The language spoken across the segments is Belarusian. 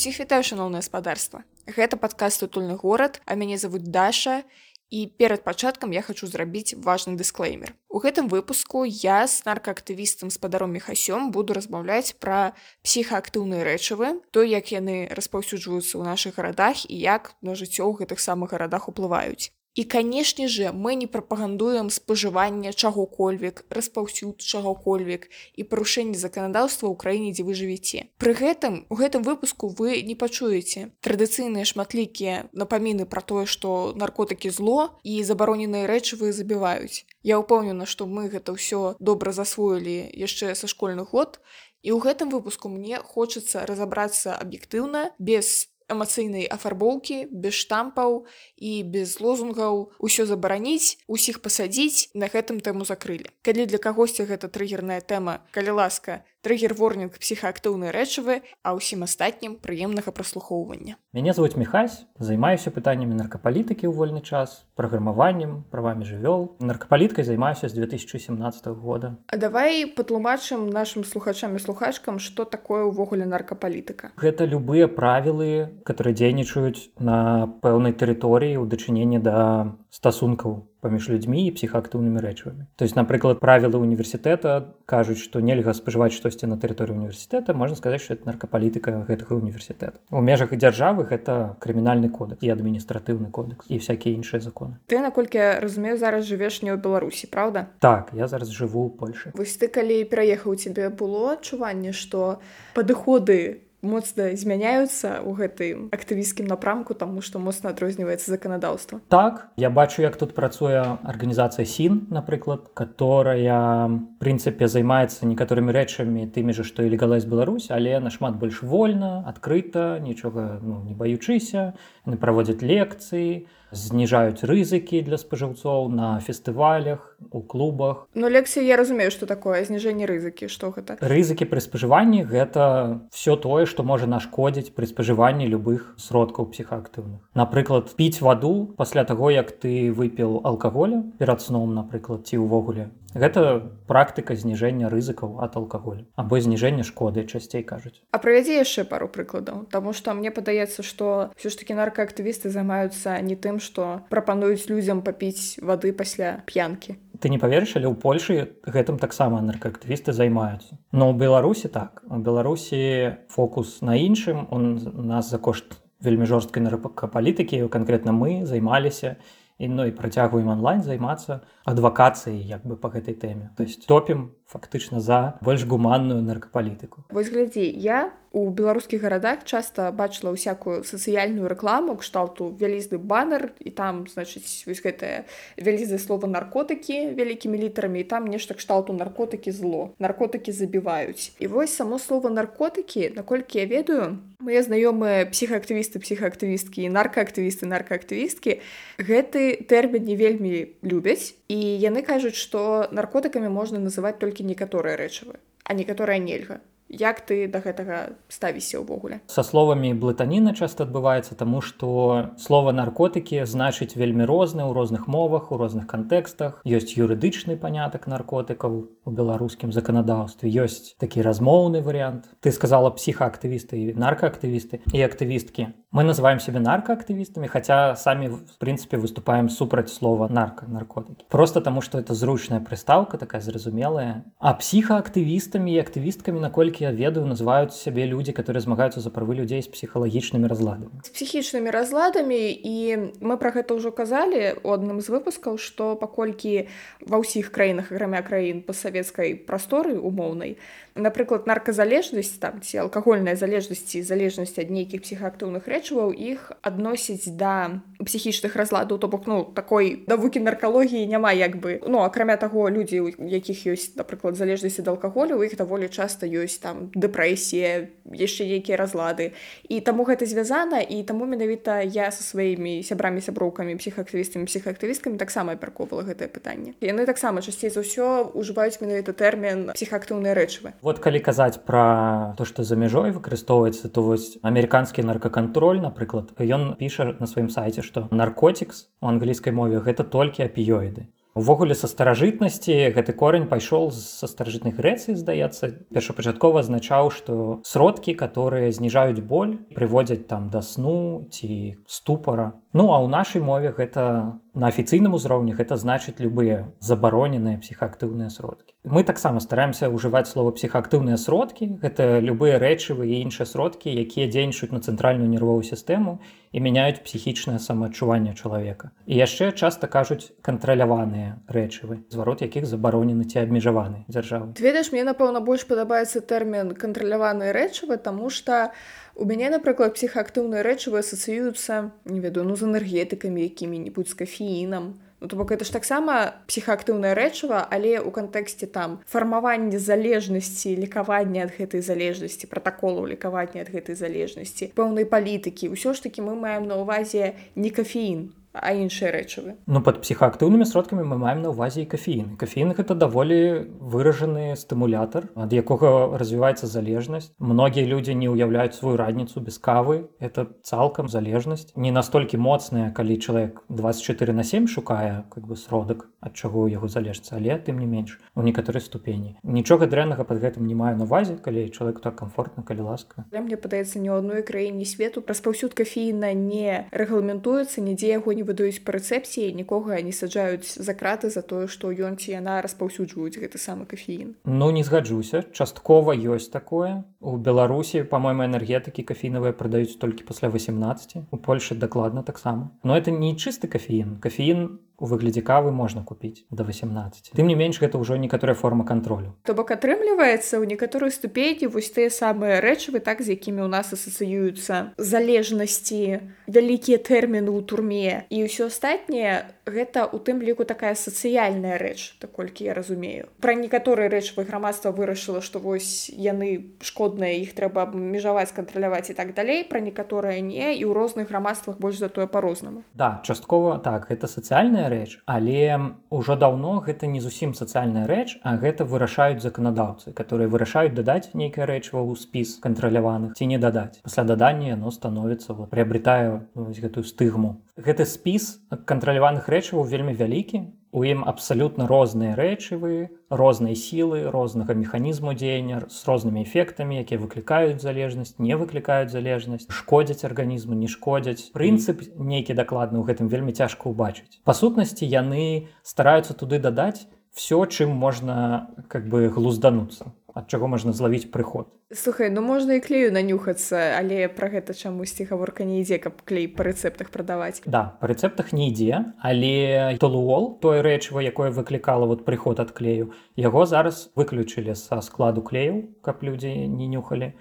Усіх вітаю шаноўнае спадарства. Гэта падкаст утульны горад, а мяне завуць Даша. І перад пачаткам я хочу зрабіць важны дысклеймер. У гэтым выпуску я з наркаактывістам спадаром мехасём буду размаўляць пра псіхаактыўныя рэчывы, то як яны распаўсюджваюцца ў нашых гарадах і як на жыццё ў гэтых самых гарадах уплываюць. І канешне же мы не прапагандуем спажывання чаго-кольвек, распаўсюд чаго-кольвек і парушэнне заканадаўства ў краіне, дзе вы жывіце. Пры гэтым у гэтым выпуску вы не пачуеце традыцыйныя шматлікія напаміны пра тое, што наркотыкі зло і забароненыя рэчывы забіваюць. Я ўпэўнена, што мы гэта ўсё добра засвоілі яшчэ са школьны год. І ў гэтым выпуску мне хочацца разабрацца аб'ектыўна без эмацыйнай афарбоўкі без штампаў і без лозунгаў. Усё забараніць усіх пасадзіць на гэтым тэму закрылі. Калі для кагосьці гэта трыгерная тэма калі ласка трыгер-ворнінг псіхаактыўнай рэчывы, а ўсім астатнім прыемнага праслухоўвання. Мяне зовут Михась, займаюся пытаннямі наркапалітыкі ў вольны час, праграмаваннем, правамі жывёл. Наркапаліткай займаюся з 2017 года. А давай патлумачым нашим слухачам і слухачкам, што такое ўвогуле наркапалітыка. Гэта любыя правілы, которые дзейнічаюць на пэўнай тэрыторыі ў дачыненні да стасункаў паміж людзьмі і псіхаактыўнымі рэчывамі. То есть напрыклад правілы універсітэта кажуць, што нельга спажываць штосьці на тэрыторыі універсітэта можна сказаць, што это наркапалітыка гэтага універсітэта. У межах дзяржавы гэта крымінальны кодекс і адміністратыўны кодекс і всякие іншыя законы. Ты наколькі разумею зараз жывеш не ў Беларусі Праўда? Так я зараз жыву ў Польшы. Вось ты калі пераехаў цябе было адчуванне, што падыходы моцна змяняюцца ў гэтым актывісцкім напрамку таму што моцна адрозніваецца заканадаўства. Так я бачу як тут працуе арганізацыя сін напрыклад которая прынцыпе займаецца некаторымі рэчамі тымі же што і легалась Беларусь але нашмат больш вольна адкрыта нічога ну, не баючыся. Яны праводзяць лекцыі зніжаюць рызыкі для спажыўцоў на фестывалях у клубах. Ну лекцыі я разумею што такое зніжэнне рызыкі што гэта рызыкі пры спажыванні гэта все тое што можа нашкодзіць пры спажыванні любых сродкаў псіхаактыўных. Напрыклад піць ваду пасля таго як ты выпіў алкаголя перад сном напрыклад ці ўвогуле гэта практыка зніжэння рызыкаў ад алкаголя або зніжэння шкоды часцей кажуць. А правядзе яшчэ пару прыкладаў Таму што мне падаецца што все ж таки наркаактывісты займаюцца не тым што прапануюць людзям папіць вады пасля п'янкі. Ты не паверыш але ў Польшы гэтым таксама наркаактывісты займаюцца. Но ў беларусі так. У беларусі фокус на іншым. Он нас за кошт вельмі жорсткай наркапалітыкі канкрэтна мы займаліся і ну і працягваем онлайн займацца адвакацыяй як бы по гэтай тэме то есть топім фактычна за больш гуманную наркапалітыку. Вось глядзі я у беларускіх гарадах часта бачыла ўсякую сацыяльную рэкламу кшталту вялізны баннер і там значыць вось гэтае вялізы слова наркотыкі вялікімі літарамі і там нешта кшталту наркотыкі зло наркотыкі забіваюць і вось само слово наркотыкі наколькі я ведаю мои знаёмыя псіхаактывісты псіхаактывісткі наркаактывісты наркаактывісткі гэты тэрмін не вельмі любяць і яны кажуць што наркотыкамі можна называць толькі некаторыя рэчывы а некаторая нельга Як ты да гэтага ставіся ўвогуле? Са словамі блытаніна часта адбываецца таму што слова наркотыкі значыць вельмі розны ў розных мовах у розных кантэкстах. Ёсць юрыдычны панятак наркотыкаў у беларускім заканадаўстве ёсць такі размоўны варыянт. Ты сказала псіхаактывісты і наркаактывісты і актывісткі. Мы называем себе наркаактывістамі хаця самі в прынцыпе выступаем супраць слова нарка наркотыкі. Просто таму што это зручная прыстаўка такая зразумелая. А псіхаактывістамі і актывісткамі наколькі я ведаю называюць сябе людзі которые змагаюцца за правы людзей з псіхалагічнымі разладамі з псіхічнымі разладамі і мы про гэта ўжо казалі у адным з выпускаў што паколькі ва ўсіх краінах грамя краін постсавецкай прасторы умоўнай напрыклад нарказалежнасць там ці алкагольная залежнасці залежнасць ад нейкіх псіхаактыўных рэчываў іх адносіць да псіхічных разладаў. То бок ну такой навукі наркалогіі няма як бы. Ну акрамя таго людзі у якіх ёсць напрыклад залежнасці ад алкаголю у іх даволі часта ёсць там дэпрэсія яшчэ нейкія разлады. І таму гэта звязана і таму менавіта я са сваімі сябрамі сяброўкамі псіхаактывістамі псіхаактывісткамі таксама перакопала гэтае пытанне. Яны таксама часцей за ўсё ўжываюць менавіта тэрмін псіхаактыўныя рэчывы вот калі казаць пра то што за мяжой выкарыстоўваецца то вось амерыканскі наркакантроль напрыклад ён піша на сваім сайце што наркотикс у англійскай мове гэта толькі апіёіды. Увогуле са старажытнасці гэты корань пайшоў са старажытнай грэцыі здаецца першапачаткова азначаў што сродкі которые зніжаюць боль прыводзяць там да сну ці ступара. Ну а ў нашай мове гэта на афіцыйным узроўні гэта значыць любыя забароненыя псіхаактыўныя сродкі. Мы таксама стараемся ўжываць слова псіхаактыўныя сродкі гэта любыя рэчывы і іншыя сродкі якія дзейнічаюць на цэнтральную нервовую сістэму і мяняюць псіхічнае самаадчуванне чалавека. І яшчэ часта кажуць кантраляваныя рэчывы зварот якіх забаронены ці абмежаваны дзяржавы ведаеш мне напэўна больш падабаецца тэрмін кантраляваныя рэчывы таму што у мяне напрыклад псіхаактыўныя рэчывы асацыююцца не ведаю ну з энергетыкамі якімі-небудзь з кафеінам. Ну, то бок это ж таксама псіхаактыўная рэчыва але ў кантэксце там фармавання залежнасці лекавання ад гэтай залежнасці пратаколу лекавання ад гэтай залежнасці пэўнай палітыкі. Ўсё ж такі мы маем на ўвазе не кафеін а іншыя рэчывы. Ну под псіхаактыўнымі сродкамі мы маем на ўвазе і кафеін. Кафеін гэта даволі выражаны стымулятор ад якога развіваецца залежнасць. Многія людзі не ўяўляюць сваю радніцу без кавы. Это цалкам залежнасць. Не настолькі моцная калі чалавек 24 на 7 шукае как бы сродак ад чаго яго залежцца але тым не менш у некаторай ступені. Нічога дрэннага под гэтым не маю на увазе калі чалавек так комфортна калі ласка. Мне падаецца ні ў адной краіне свету распаўсюд кафеіна не рэгламентуецца нідзе яго не не выдаюць па рэцэпцыі нікога не саджаюць за краты за тое што ён ці яна распаўсюджваюць гэты самы кафеін. Ну не згаджуся. Часткова ёсць такое. У беларусі по-мойму энергетыкі кафінавыя прадаюць толькі пасля 18 у польльше дакладна таксама. Но это не чысты кафеін. Кафеін у выглядзе кавы можна купіць до 18 тым не менш гэта ўжо некаторая форма контролю то бок атрымліваецца ў некаторой ступені вось тыя самыя рэчывы так з якімі ў нас асацыююцца залежнасці вялікія тэрміны ў турме і ўсё астатняе гэта у тым ліку такая сацыяльная рэч таколькі я разумею. Пра некаторыя рэчывы грамадства вырашыла што вось яны шкодныя іх трэба абмежаваць кантраляваць і так далей пра некаторыя не і ў розных грамадствах больш за тое по-рознаму да часткова так это сацыяльная рэч але ўжо даўно гэта не зусім сацыяльная рэч а гэта вырашаюць заканадаўцы которые вырашаюць дадаць нейкае рэчыва ў спіс кантраляваных ці не дадаць. Пасля дадання яно становіцца вот приобретаю гэтую стыгму гэты спіс кантраляваных рэчываў вельмі вялікі У ім абсалютна розныя рэчывы, рознай сілы, рознага механізму дзеяння з рознымі эфектамі, якія выклікаюць залежнасць, не выклікаюць залежнасць, шкодзяць арганізму, не шкодзяць. Прынцып нейкі дакладны ў гэтым вельмі цяжка ўбачыць. Па сутнасці яны стараюцца туды дадаць все, чым можна как бы глуздануцца ад чаго можна злавіць прыход? Слухай ну можна і клею нанюхацца але пра гэта чамусьці гаворка не ідзе каб клей па рэцэптах прадаваць. Да па рэцэптах не ідзе але толуол тое рэчыва якое выклікала вот прыход ад клею яго зараз выключылі са складу клею каб людзі не нюхалі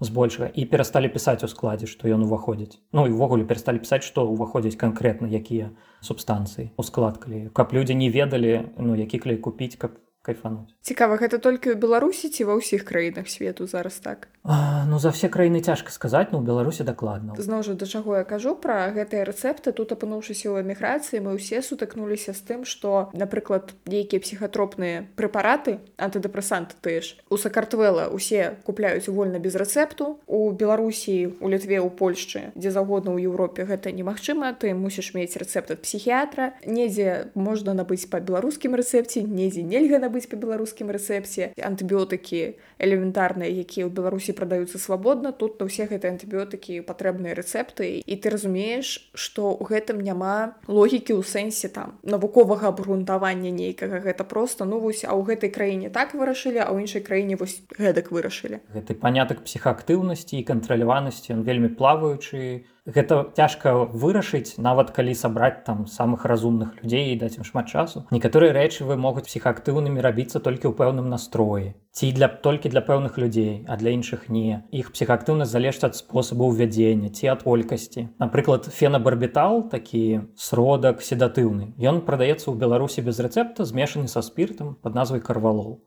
збольшага і перасталі пісаць у складзе што ён уваходзіць. Ну і ўвогуле перасталі пісаць што ўваходзіць канкрэтна якія субстанцыі у склад клею. Каб людзі не ведалі ну які клей купіць каб кайфануть. Цікава гэта толькі ў беларусі ці ва ўсіх краінах свету зараз так? А, ну за все краіны цяжка сказаць ну беларусі дакладна. Зноў жа да чаго я кажу пра гэтыя рэцэпты. Тут апынуўшыся ў эміграцыі мы ўсе сутыкнуліся з тым што напрыклад нейкія псіхатропныя прэпараты антыдэпрэсанты тыя ж у сакартвела усе купляюць вольна без рэцэпту. У беларусі у літве ў польшчы дзе заўгодна ў еўропе гэта немагчыма ты мусіш мець рэцэпт ад псіхіятра. Недзе можна набыць па беларускім рэцэпце недзе нельга на быць па беларускім рэцэпце антыбіотыкі элементарныя якія ў беларусі прадаюцца свабодна тут на ўсе гэтыя антыбіотыкі патрэбныя рэцэпты і ты разумееш што ў гэтым няма логікі ў сэнсе там навуковага абгрунтавання нейкага. Гэта просто ну вось а ў гэтай краіне так вырашылі а ў іншай краіне вось гэтак вырашылі. Гэты панятак псіхаактыўнасці і кантраляванасці ён вельмі плаваючы гэта цяжка вырашыць нават калі сабраць там самых разумных людзей і даць ім шмат часу. Некаторыя рэчывы могуць псіхаактыўнымі рабіцца толькі ў пэўным настроі. Ці для толькі для пэўных людзей а для іншых не. Іх псіхаактыўнасць залежыць ад спосабу ўвядзення ці ад колькасці. Напрыклад фенабарбітал такі сродак седатыўны ён прадаецца ў беларусі без рэцэпта змешаны са спіртам под назвай карвалол.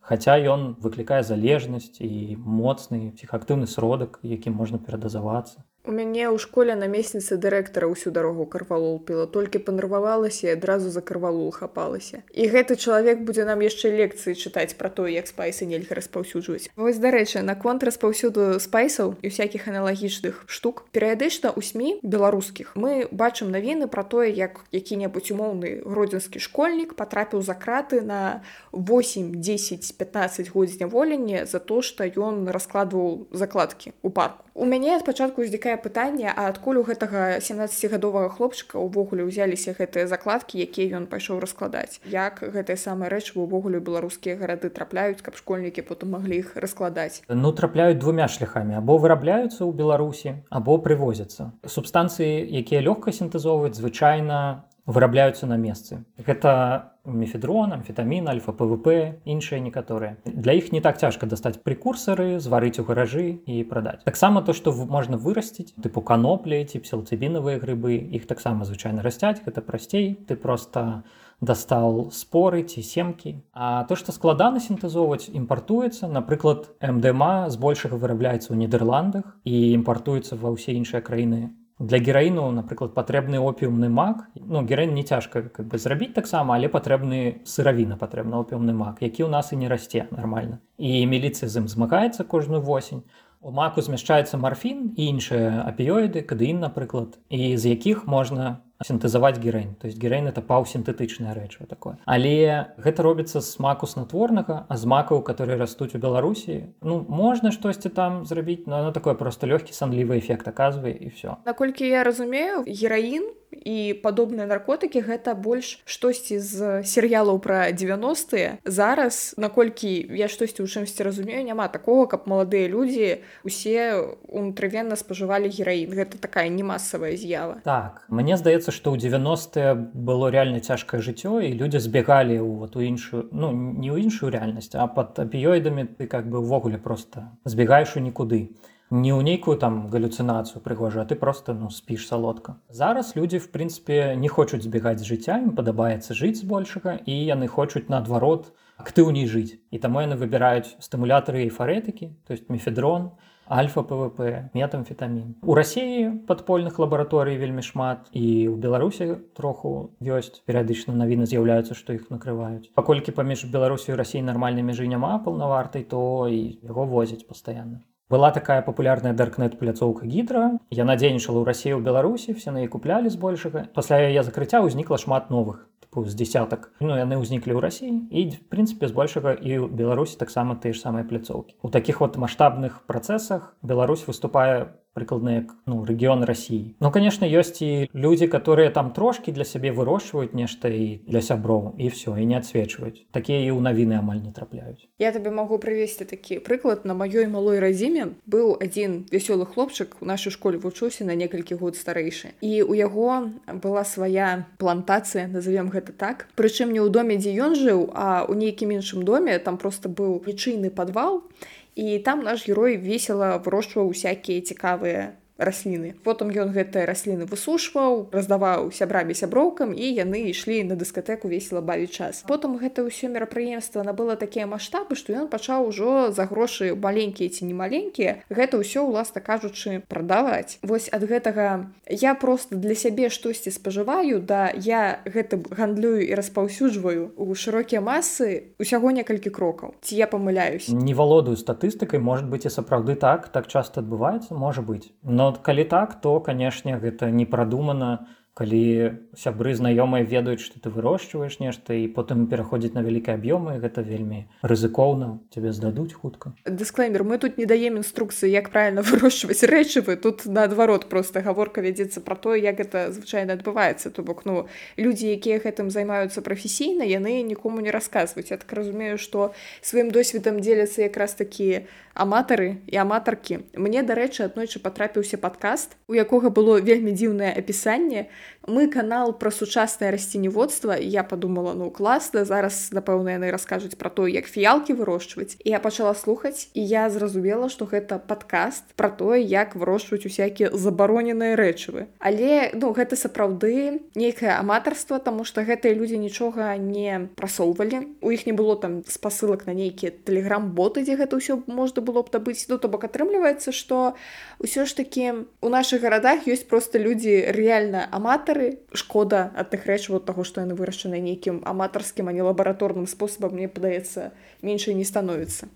Хаця ён выклікае залежнасць і моцны псіхаактыўны сродак, якім можна перадазавацца. У мяне ў школе намесніца дырэктара ўсю дарогу карвалол піла, толькі панервавалася і адразу за карвалул хапалася. І гэты чалавек будзе нам яшчэ лекцыі чытаць пра то, як спайсы нельга распаўсюджваць. Вось дарэчы, наконт распаўсюду спайсаў і всякихх аналагічных штук. Перыядычна ў сМ беларускіх мы бачым навіны пра тое, як які-небудзь умоўны гродзенскі школьнік патрапіў за краты на 8, 10, 15 год зняволення за то, што ён раскладваў закладкі ў парку. У мяне спачатку узнікае пытанне, а адкуль у гэтага 17гадовага хлопчыка ўвогуле ўзяліся гэтыя закладкі, якія ён пайшоў раскладаць. Як гэтыя самыя рэчы увогуле беларускія гарады трапляюць, каб школьнікі потым маглі іх раскладаць. Ну трапляюць двумя шляхамі або вырабляюцца ў Беларусі або прывозяцца. Субстанцыі, якія лёгка сінтэзоўваюць звычайна вырабляюцца на месцы. Гэта мефедрон, амфетамін, альфа ПВП, іншыя некаторыя. Для іх не так цяжка дастаць прекурсары, зварыць у гаражы і прадаць. Таксама то, што можна вырасціць, тыпу каноплі ці псілцыбінавыя грыбы, іх таксама звычайна расцяць, гэта прасцей, ты проста дастаў споры ці семкі. А то, што складана сінтэзоўваць, імпартуецца, напрыклад, МДМА збольшага вырабляецца ў Нідерландах і імпартуецца ва ўсе іншыя краіны для гераіну напрыклад патрэбны опіумны мак ну гераін не цяжка как бы зрабіць таксама але патрэбны сыравіна патрэбна опіумны мак які ў нас і не расце нормально і міліцыя з ім змагаецца кожную восень у маку змяшчаецца марфін і іншыя апіёіды кадэін напрыклад і з якіх можна сінтэзаваць гераін то есть гераін это паўсінтэтычная рэчва такое. Але гэта робіцца з маку снатворнага а з макаў которые растуць у беларусі ну можна штосьці там зрабіць но оно такое просто лёгкі санлівы эфект аказвае і все наколькі я разумею гераін і падобныя наркотыкі гэта больш штосьці з серыялаў пра 90е зараз наколькі я штосьці ў чымсьці разумею няма такого каб маладыя людзі усе унутрывенна спажывалі гераін гэта такая не масавая з'ява. Так мне здаецца што ў 90е было реально цяжкае жыццё і людзі збегалі ў вот у іншую ну не ў іншую рэальнасць а под апіёідамі ты как бы ўвогуле просто збегаеш у нікуды не ў нейкую там галюцынацыю прыгожа ты просто ну спіш салодка зараз людзі в прынцыпе не хочуць збегаць з жыцця ім падабаецца жыць збольшага і яны хочуць наадварот актыўней жыць і таму яны выбіраюць стымулятары і фарэтыкі то есть мефедрон альфа пвп метамфетамін у рассіі падпольных лабараторый вельмі шмат і ў беларусі троху ёсць перыядычна навіны з'яўляюцца што іх накрываюць паколькі паміж беларусію рассіі нармальнай мяжы няма паўнавартай то і яго возяць пастаянна была такая папулярная даркнет пляцоўка гідра яна дзейнічала ў рассіі ў беларусі все на яе куплялі збольшага пасля яе закрыцця ўзнікла шмат новых тыпу з десятак ну яны ўзніклі ў рассіі і в прынцыпе збольшага і ў беларусі таксама тыя ж самыя пляцоўкі у такіх вот маштабных працэсах Беларусь выступае прыкладна як ну рэгіён рассіі Ну конечно ёсць і людзі которые там трошки для сябе вырошчваюць нешта і для сяброў і все і не адсвечваюць такія і ў навіны амаль не трапляюць Я табе магу прывесці такі прыклад на маёй малой радзіме быў адзін вясёлы хлопчык у нашай школе вучуўся на некалькі год старэйшы. І у яго была свая плантацыя назовем гэта так. Прычым не ў доме дзе ён жыў а у нейкім іншым доме. Там просто быў лічыйны падвал. і і там наш герой весела вырошчваў усякія цікавыя расліны. Потым ён гэтыя расліны высушваў раздаваў сябрамі сяброўкам і яны ішлі на дыскатэку весела бавіць час. Потым гэта ўсё мерапрыемства набыла такія маштабы што ён пачаў ужо за грошы маленькія ці не маленькія гэта ўсё уласна кажучы прадаваць. Вось ад гэтага я просто для сябе штосьці спажываю да я гэта гандлюю і распаўсюджваю у шырокія масы усяго некалькі крокаў ці я памыляюсь. Не валодаю статыстыкай может быть і сапраўды так так часто адбываецца можа быть но калі так то канешне гэта не прадумана калі сябры знаёмыя ведаюць што ты вырошчваеш нешта і потым пераходзіць на вялікія аб'ёмы гэта вельмі рызыкоўна тебе здадуць хутка. Дысклеймер мы тут не даем інструкцыі як правильно вырошчваць рэчывы тут наадварот просто гаворка вядзецца про тое як это звычайна адбываецца. То бок ну людзі якія гэтым займаюцца прафесійна яны нікому не расказваюць. Я так разумею што сваім досведам дзеляцца якраз такі аматары і аматаркі. Мне дарэчы аднойчы патрапіўся падкаст у якога было вельмі дзіўнае апісанне мы канал пра сучаснае расценеводства я подумала ну класна зараз напэўна яны раскажуць про то як фіялкі вырошчваць і я пачала слухаць і я зразумела что гэта подкаст про тое як вырошчваць усякія забароненыя рэчывы. Але ну гэта сапраўды нейкае аматарства тому что гэтыя людзі нічога не прасоўвалі. У іх не было там спасылак на нейкія тэлеграм-боты дзе гэта ўсё можна было б дабыць. Ну то бок атрымліваецца что ўсё ж таки у наших гарадах ёсць просто людзі реально аматары аматары шкода ад тых рэчаў таго што яны вырашаны нейкім аматарскім а не лабараторным спосабам мне падаецца меншай не становіцца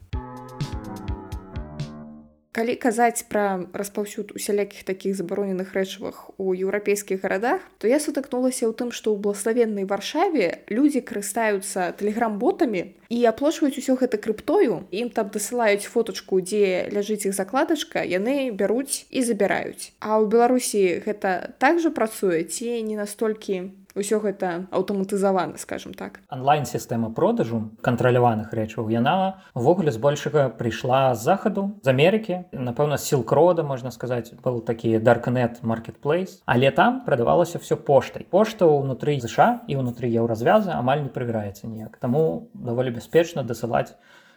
калі казаць пра распаўсюд усялякіх такіх забароненых рэчывах у еўрапейскіх гарадах то я сутыкнулася ў тым што ў блаславеннай варшаве людзі карыстаюцца тэлеграм-ботамі і аплошваюць усё гэта крыптою ім там дасылаюць фоточку дзе ляжыць іх закладачка яны бяруць і забіраюць. А ў беларусі гэта так жа працуе ці не настолькі ўсё гэта аўтаматызавана скажем так. Онлайн-сістэма продажу кантраляваных рэчаў яна увогуле збольшага прыйшла з захаду з Амерыкі. Напэўна сілкрода можна сказаць был такі даркнет маркетплейс але там прадавалася все поштай. Пошта ўнутры ЗША і ўнутры еўразвяза амаль не правяраецца ніяк. Таму даволі бяспечна дасылаць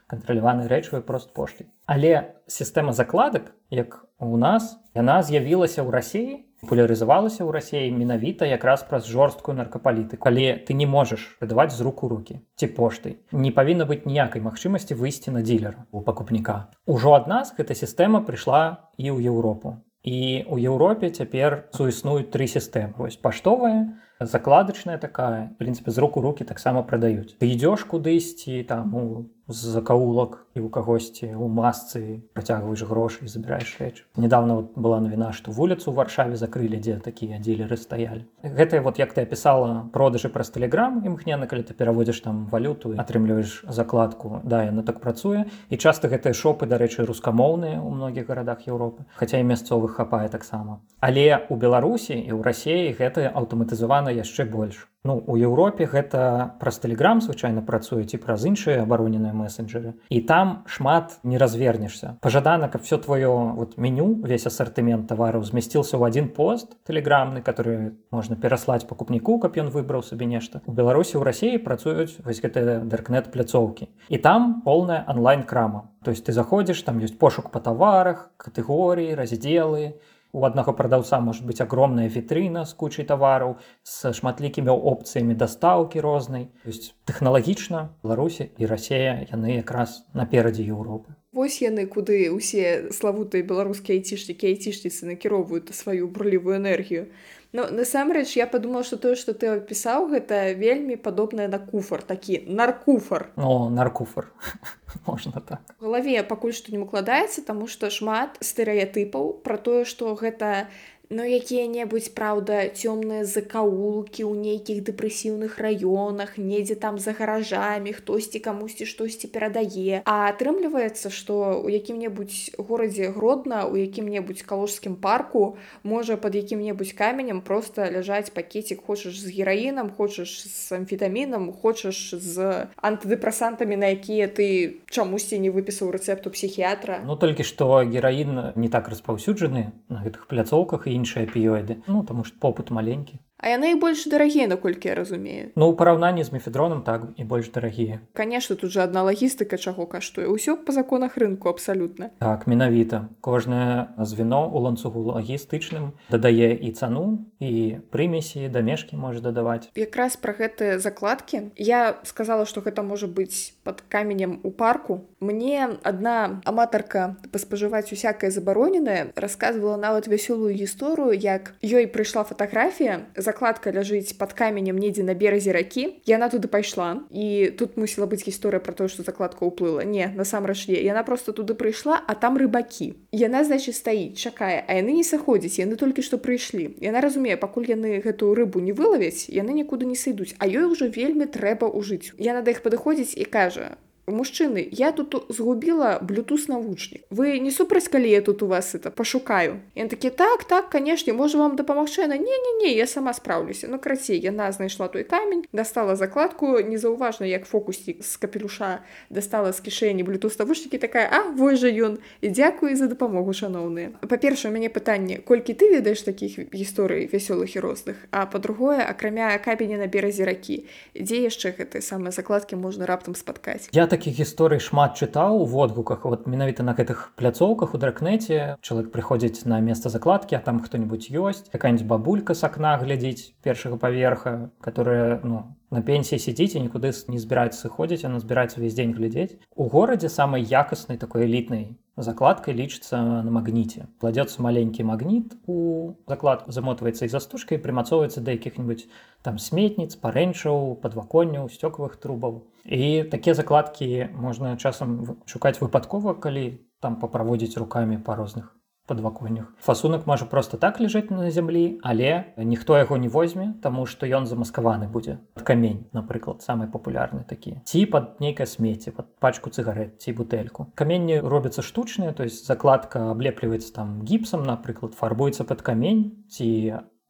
кантраляваны рэчывы прост поштай. Але сістэма закладак як у нас яна з'явілася ў рассіі популярызавалася ў рассіі менавіта якраз праз жорсткую наркапалітыку. Калі ты не можаш выдаваць з руку руки ці поштай не павінна быць ніякай магчымасці выйсці на дзілера у пакупніка. Ужо ад нас эта сістэма прыйшла і ў Еўропу. І у Еўропе цяпер суіснуюць тры сістэмы. Вось паштовая закладачная такая прынцыпе з руку руки таксама прадаюць. Ты ідзёш кудысьці там у з закаулак і у кагосьці у масцы працягваеш грошы і забіраеш рэч недавно вот была навіна што вуліцу варшаве закрылі дзе такія дзелеры стаялі. Гэтыя вот як ты апісала продажы праз тэлеграм імкнена калі ты пераводзіш там валюту атрымліваеш закладку да яна так працуе. І часта гэтыя шопы дарэчы рускамоўныя ў многіх гарадах Еўропы хаця і мясцовых хапае таксама. Але у беларусі і ў рассіі гэта аўтаматызавана яшчэ больш Ну у Еўропе гэта праз тэлеграм звычайна працуе ці праз іншыя абароненыя месенджеры і там шмат не развернешся. Пажадана каб все твоё вот меню весь ассартымент тавараў змясціўся ў один пост тэлеграмны который можна пераслаць пакупніку каб ён выбраў сабе нешта. У беларусі ў рассіі працуюць вось гэтыя даркнет пляцоўкі. І там полная онлайн крама то есть ты заходзіш там ёсць пошук па таварах катэгорыі раздзелы і у аднаго прадаўца может быть огромная вітрына з кучай тавараў з шматлікімі опцыямі дастаўкі рознай ёсць тэхналагічна беларусі і рассея яны якраз наперадзе Еўропы Вось яны куды ўсе славутыя беларускія айцішнікі айцішніцы накіроўваюць сваю бурлівую энергію Ну насамрэч я падумала што тое што ты апісаў гэта вельмі падобнае на куфар такі наркуфар. О наркуфар. Можна так. Галаве пакуль што не укладаецца таму што шмат стэеатыпаў пра тое што гэта Ну якія-небудзь праўда цёмныя закаулкі ў нейкіх дэпрэсіўных раёнах недзе там за гаражамі хтосьці камусьці штосьці перадае. А атрымліваецца што у якім-небудзь горадзе гродна у якім-небудзь калужскім парку можа под якім-небудзь каменем просто ляжаць пакетик хочаш з гераінам хочаш з амфетамінам хочаш з антыдэпрэсантамі на якія ты чамусьці не выпісаў рэцэпту псіхіятра. Ну толькі што гераін не так распаўсюджаны на гэтых пляцоўках і іншыя апіёіды ну таму што попыт маленькі А яны і больш дарагія наколькі я разумею. Ну у параўнанні з мефедроном так і больш дарагія. Конечно тут же адна лагістыка чаго каштуе. Ўсё па законах рынку абсалютна. Так менавіта. Кожнае звено у ланцугу лагістычным дадае і цану і прымесі дамешкі можа дадаваць. Якраз пра гэтыя закладкі. Я сказала што гэта можа быць под каменем у парку. Мне адна аматарка паспажываць усякае забароненае рассказывала нават вясёлую гісторыю як ёй прыйшла фатаграфія з закладка ляжыць под каменем недзе на беразе ракі яна туды пайшла і тут мусіла быць гісторыя про то что закладка ўплыла не насамрэч не яна просто туды прыйшла а там рыбакі яна значит стаіць чакае а яны не сыходзяць яны толькі што прыйшлі яна разумее пакуль яны гэтую рыбу не вылавяць яны нікуды не сыдуць а ёй ужо вельмі трэба ўжыць яна да іх падыходзіць і кажа мужчыны я тут згубіла блютус навучнік вы не супраць калі я тут у вас это пашукаю ён такі так так канешне можа вам дапамагчы на не не не я сама спраўлюся ну крацей яна знайшла той камень дастала закладку незаўважна як фокусік з капелюша дастала з кішэні блютус навучнікі такая а вой жа ён і дзякую за дапамогу шаноўныя па-першае мяне пытанне колькі ты ведаеш такіх гісторый вясёлых і розных а па-другое акрамя кабеня на беразе ракі дзе яшчэ гэтыя самыя закладкі можна раптам спаткаць я такіх гісторый шмат чытаў у водгуках вот менавіта на гэтых пляцоўках у дракнеце чалавек прыходзіць на место закладкі а там хто-нибудь ёсць якая-нибудь бабулька с акна глядзіць першага паверха которая ну на пенсіі сядзіць і нікуды не збіраецца сыходзіць она збіраецца увесь дзень глядзець у горадзе самай якаснай такой элітнай закладкай лічыцца на магніце кладецца маленькі магніт у закладку замотваецца і застужкай прымацоўваецца да якіх-нибудь там сметніц парэнчаў падваконняў сцёкавых трубаў і такія закладкі можна часам шукаць выпадкова калі там паправодзіць руками па розных падваконнях фасунак можа просто так лежаць на зямлі але ніхто яго не возьме тому что ён замаскаваны будзе камень напрыклад самый папулярны такі ці под нейкае смеце под пачку цыгарет ці бутэльку каменні робяцца штучныя то есть закладка аблепліваецца там гіпсам напрыклад фарбуецца под камень ці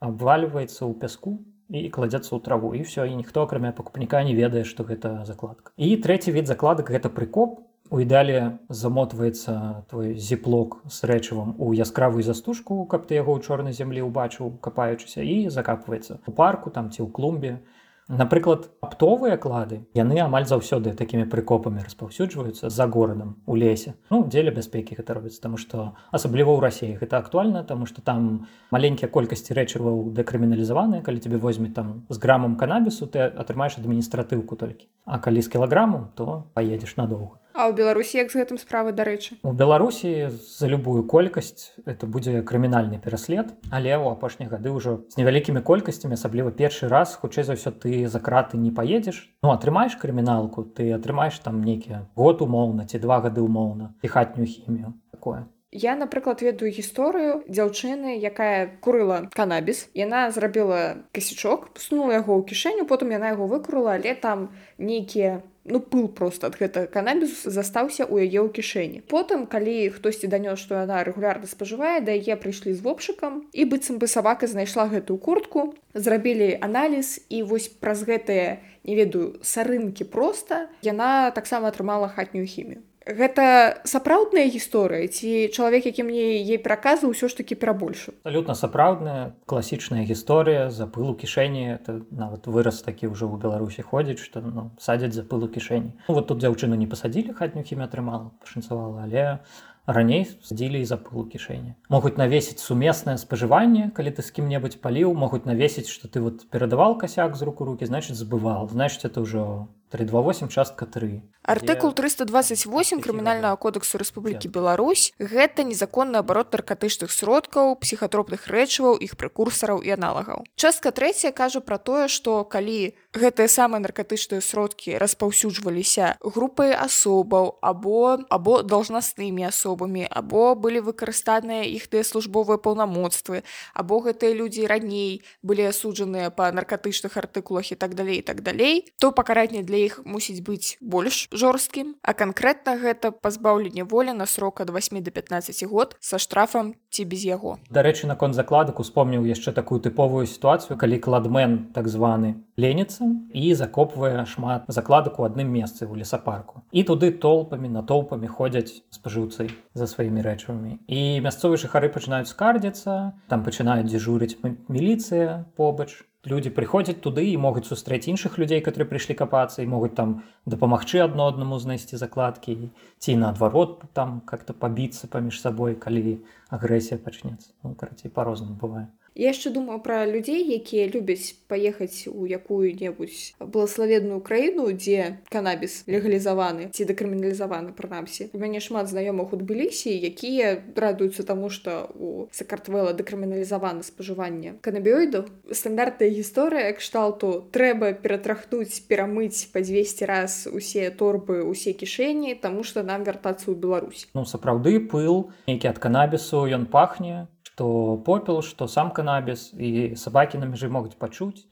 обваливаецца ў пяску і кладзецца ў траву і все і ніхто акрамя пакупніка не ведае што гэта закладка. І трэці від закладак гэта прыкоп у ідэале замотваецца твой зіплок з рэчывам у яскравую застужку каб ты яго ў чорнай зямлі ўбачыў капаючыся і закапваецца у парку там ці ў клумбе напрыклад аптовыя клады яны амаль заўсёды такімі прыкопамі распаўсюджваюцца за горадам у лесе. Ну дзеля бяспекі гэта робіцца таму што асабліва ў рассіі гэта актуальна таму што там маленькія колькасці рэчываў дэкрыміналізаваныя. Калі тебе возьме там з грамам канабісу ты атрымаеш адміністратыўку толькі. А калі з кілаграму то паедзеш надоўга А ў Беларусі як з гэтым справы дарэчы? У Беларусі за любую колькасць это будзе крымінальны пераслед але ў апошнія гады ўжо з невялікімі колькасцямі асабліва першы раз хутчэй за ўсё ты за краты не паедзеш. Ну атрымаеш крыміналку ты атрымаеш там нейкі год умоўна ці два гады умоўна і хатнюю хімію такое Я, напрыклад, ведаю гісторыю дзяўчыны, якая курыла канабіс. Яна зрабіла касячок, пуснула яго ў кішэню, потым яна яго выкурыла, але там нейкія ну пыл просто ад гэта канабіс застаўся ў яе ў кішэні потым калі хтосьці данёс што яна рэгулярна спажывае да яе прыйшлі з вопшыкам і быццам бы сабака знайшла гэтую куртку зрабілі аналіз і вось праз гэтыя не ведаю сарынкі проста яна таксама атрымала хатнюю хімію гэта сапраўдная гісторыя ці чалавек які мне ей праказы ўсё ж таки перабольшу абсолютно сапраўдная класічная гісторыя за пылу кішэні. Это нават выраз такі ўжо ў беларусі ходзіць што ну, садзяць за пылу кішэні. Ну, вот тут дзяўчыну не пасадзілі хатнюю хімі атрымала пашанцавала але раней сдзілі за пылу кішэні. Могуць навесіць сумеснае спажыванне калі ты з кім-небудзь паліў могуць навесіць што ты вот перадавал касяк з руку руки значит забывал значит это ўжо 328 частка 3 артыкул 328 крымінальнага кодексу Рэспублікі Беларусь. Гэта незаконны абарот наркатычных сродкаў псіхатропных рэчываў іх прекурсараў і аналагаў частка 3 кажа пра тое што калі гэтыя самыя наркатычныя сродкі распаўсюджваліся групай асобаў або або должнаснымі асобамі або былі выкарыстаныя іх тыя службовыя паўнамоцтвы або гэтыя людзі раней былі асуджаныя па наркатычных артыкулах і так далей і так далей то пакаранне для іх мусіць быць больш жорсткім а канкрэтна гэта пазбаўленне волі на срок ад 8 до 15 год са штрафам ці без яго. Дарэчы наконт закладак успомніў яшчэ такую тыповую сітуацыю калі кладмен так званы леніцца і закопвае шмат закладак у адным месцы ў лесапарку. І туды толпамі натоўпамі ходзяць спажыўцы за сваімі рэчывамі. І мясцовыя жыхары пачынаюць скардзіцца там пачынаюць дзежурыць міліцыя побач людзі прыходзяць туды і могуць сустрэць іншых людзей которые прыйшлі капацца і могуць там дапамагчы адно аднаму знайсці закладкі ці наадварот там как-то пабіцца паміж сабой калі агрэсія пачнецца ну, карацей по-рознаму бывае Я яшчэ думаю пра людзей, якія любяць паехаць у якую-небудзь благословенную краіну, дзе канабіс легалізаваны ці дэкрыміналізаваны прынамсі. У мяне шмат знаёмых у тбілісі, якія радуюцца таму, што у сакартвела дэкрыміналізаваны спажыванне канабіоідаў. Стандартная гісторыя кшталту трэба ператрахнуць, перамыць па 200 раз усе торбы, усе кішэні, таму што нам вяртацца ў Беларусь. Ну сапраўды пыл, нейкі ад канабісу ён пахне, што попел, што сам канабіс і сабакі на мяжы могуць пачуць.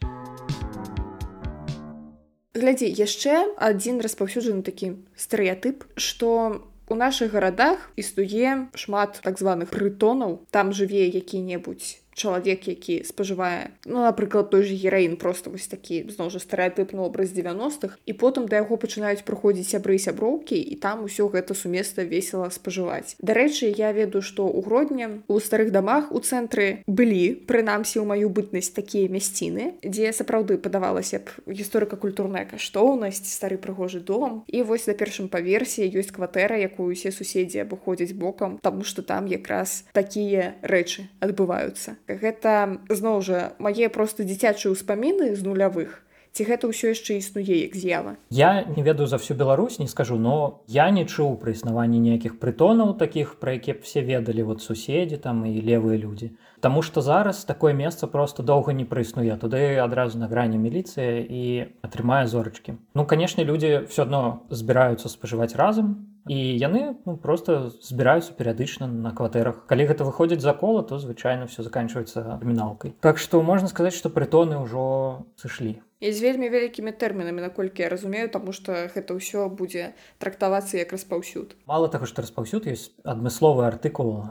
глядзі яшчэ адзін распаўсюджаны такі стэеатып што у нашых гарадах існуе шмат так званых прытонаў там жыве які-небудзь чалавек які спажывае ну напрыклад той же гераін просто вось такі зноў жа стэеатыпны образ 90-х і потым да яго пачынаюць прыходзіць сябры сяброўкі і там усё гэта сумесна весела спажываць дарэчы я ведаю што ў гродні у старых дамах у цэнтры былі прынамсі ў маю бытнасць такія мясціны дзе сапраўды падавалася б гісторыка-культурная каштоўнасць стары прыгожы дом. І вось на першым паверсе ёсць кватэра якую усе суседзі абыходзяць бокам таму што там якраз такія рэчы адбываюцца гэта зноў жа мае проста дзіцячыя ўспаміны з нулявых? Ці гэта ўсё яшчэ існуе як з'ява? Я не ведаю за всю Беларусь не скажу но я не чуў пры існаванні ніякіх прытонаў таких пра які б все ведалі вот суседзі там і левыя людзі. Таму што зараз такое месца просто доўга не прыснуе туды адразу на грані міліцыя і атрымае зорачкі. Ну канешне людзі все адно збіраюцца спажываць разам і яны ну, просто збіраюцца перыядычна на кватэрах. Калі гэта выходзіць за кола то звычайна все заканчивается абміналкай так што можна сказаць што прытоны ўжо сышлі і з вельмі вялікімі тэрмінамі наколькі я разумею таму што гэта ўсё будзе трактавацца як распаўсюд. Мало таго што распаўсюд ёсць адмысловы артыкул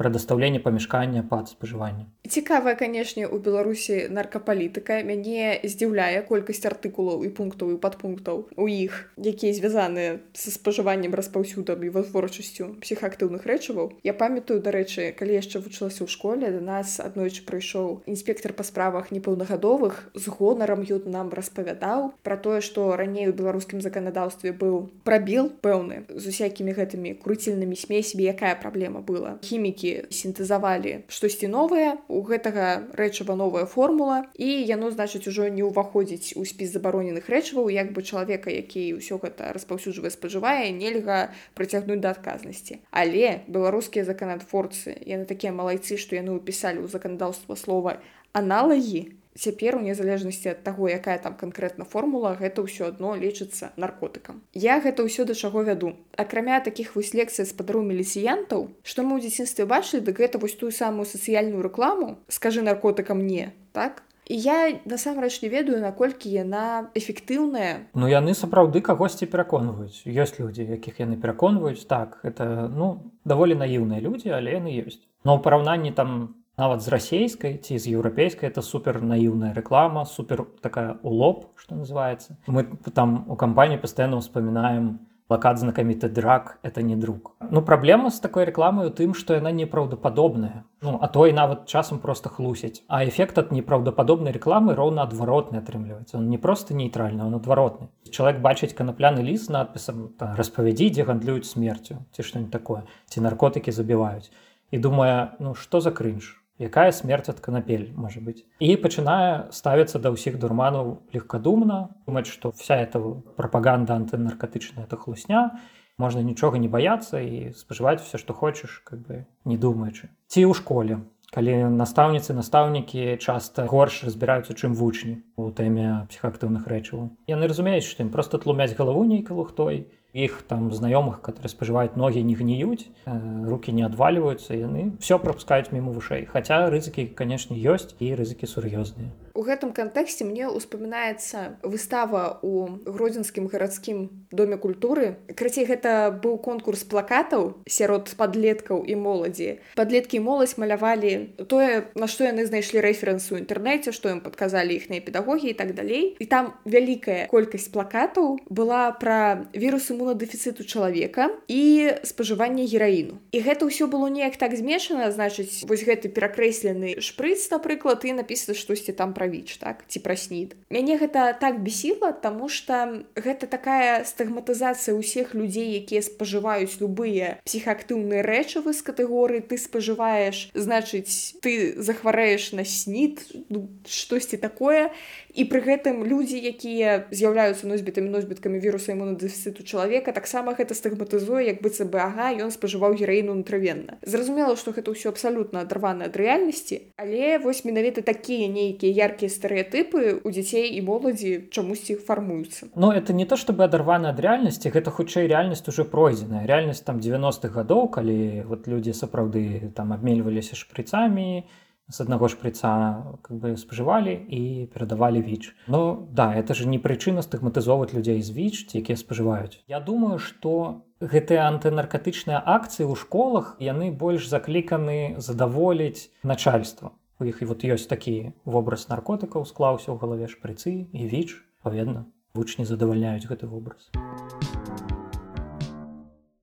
прадастаўленне памяшкання пад спажывання цікавая канешне у беларусі наркапалітыка. Мяне здзіўляе колькасць артыкулаў і пунктаў і падпунктаў у іх якія звязаныя са спажываннем распаўсюдам і вытворчасцю псіхаактыўных рэчываў. Я памятаю дарэчы калі яшчэ вучылася ў школе да нас аднойчы прыйшоў інспектор па справах непаўнагадовых з гонарам ён тут нам распавядаў пра тое што раней у беларускім заканадаўстве быў прабіл пэўны з усякімі гэтымі круцільнымі смесьмі якая праблема была. Хімікі сінтэзавалі штосьці новае у гэтага рэчыва новая формула і яно значыць ужо не ўваходзіць у спіс забароненых рэчываў як бы чалавека які ўсё гэта распаўсюджвае спажывае нельга прыцягнуць да адказнасці. Але беларускія заканатворцы яны такія малайцы што яны ўпісалі ў заканадаўства слова аналагі цяпер у незалежнасці ад таго якая там канкрэтна формула гэта ўсё адно лечыцца наркотыкам. Я гэта ўсё да чаго вяду. Акрамя таких вось лекцый спадару мелісіянтаў што мы ў дзяцінстве бачылі дык гэта вось тую самую сацыяльную рэкламу скажы наркотыкам не так? Я насамрэч не ведаю наколькі яна эфектыўная. Ну яны сапраўды кагосьці пераконваюць. Ёсць людзі якіх яны пераконваюць. Так это ну даволі наіўныя людзі але яны ёсць. Но ў параўнанні там нават з расійскай ці з еўрапейскай это супер наіўная рэклама супер такая улоб что называется. Мы там у кампаніі пастаянно ўспамінаем плакат знакаміты драк это не друг ну праблема з такой рэкламай у тым што яна непраўдападобная ну а то і нават часам просто хлусяць а эфект ад непраўдападобнай рэкламы роўна адваротны атрымліваецца он не просто нейтральны он адваротны чалавек бачыць канапляны ліст надпісам распавядзі дзе гандлююць смерцю ці што-нибудь такое ці наркотыкі забіваюць і думае ну что за крынж якая смерть ад канапель можа быть? І пачынае ставіцца да ўсіх дурманаў легкадумна думаць что вся эта прапаганда антынаркатычная это хлусня можна нічога не баяцца і спажываць все что хочаш как бы не думаючы ці ў школе калі настаўніцы настаўнікі часта горш разбіраюцца чым вучні у тэме псіхаактыўных рэчываў. Яны разумеюць што ім просто тлумяць галаву нейка лухтой іх там знаёмых которые спажываюць ногі не гніюць э, руки не адваливаюцца яны все пропускаюць мімо вышэй хаця рызыкі канешне ёсць і рызыкі сур'ёзныя у гэтым кантэксце мне успамінаецца выстава у гродзенскім гарадскім доме культуры. Крыцей гэта быў конкурс плакатаў сярод падлеткаў і моладзі. Падлеткі моладзь малявалі тое на што яны знайшлі рэферэнс у інтэрнэце што ім падказалі іхныя педагогі і так далей. І там вялікая колькасць плакатаў была пра вірус імунадэфіцыту чалавека і спажывання гераіну. І гэта ўсё было неяк так змешана значыць вось гэты перакрэслены шпрыц напрыклад і напісана штосьці там пра віч так ці праснід. Мяне гэта так бесіла тому что гэта такая стагматызацыя ўсіх людзей якія спажываюць любыя псіхаактыўныя рэчывы з катэгорыі ты спажываеш значыць ты захварэеш на снід ну, штосьці такое і пры гэтым людзі якія з'яўляюцца носьбітамі носьбіткамі віруса імуна дэфіцыту чалавека таксама гэта стагматызуе як быцца бы ага ён спажываў гераіну натравенна зразумела што гэта ўсё абсалютна адрвана ад рэальнасці але вось менавіта такія нейкія яркія стэеатыпы у дзяцей і моладзі чамусьці фармуюцца. Ну это не то чтобы адарвана ад рэальнасці гэта хутчэй рэальнасць уже пройдзеная. Рэальнасць там 90-х гадоў калі вот людзі сапраўды там абмельваліся шпрыцамі з аднаго шпрыца как бы спажывалі і перадавалі віч. Ну да это же не прычына стыгматызоўваць людзей з віч якія спажываюць. Я думаю что гэтыя антынаркатычныя акцыі ў школах яны больш закліканы задаволіць начальства у і вот ёсць такі вобраз наркотыкаў склаўся ў галаве шпрыцы і віч. Паведна вучні задавальняюць гэты вобраз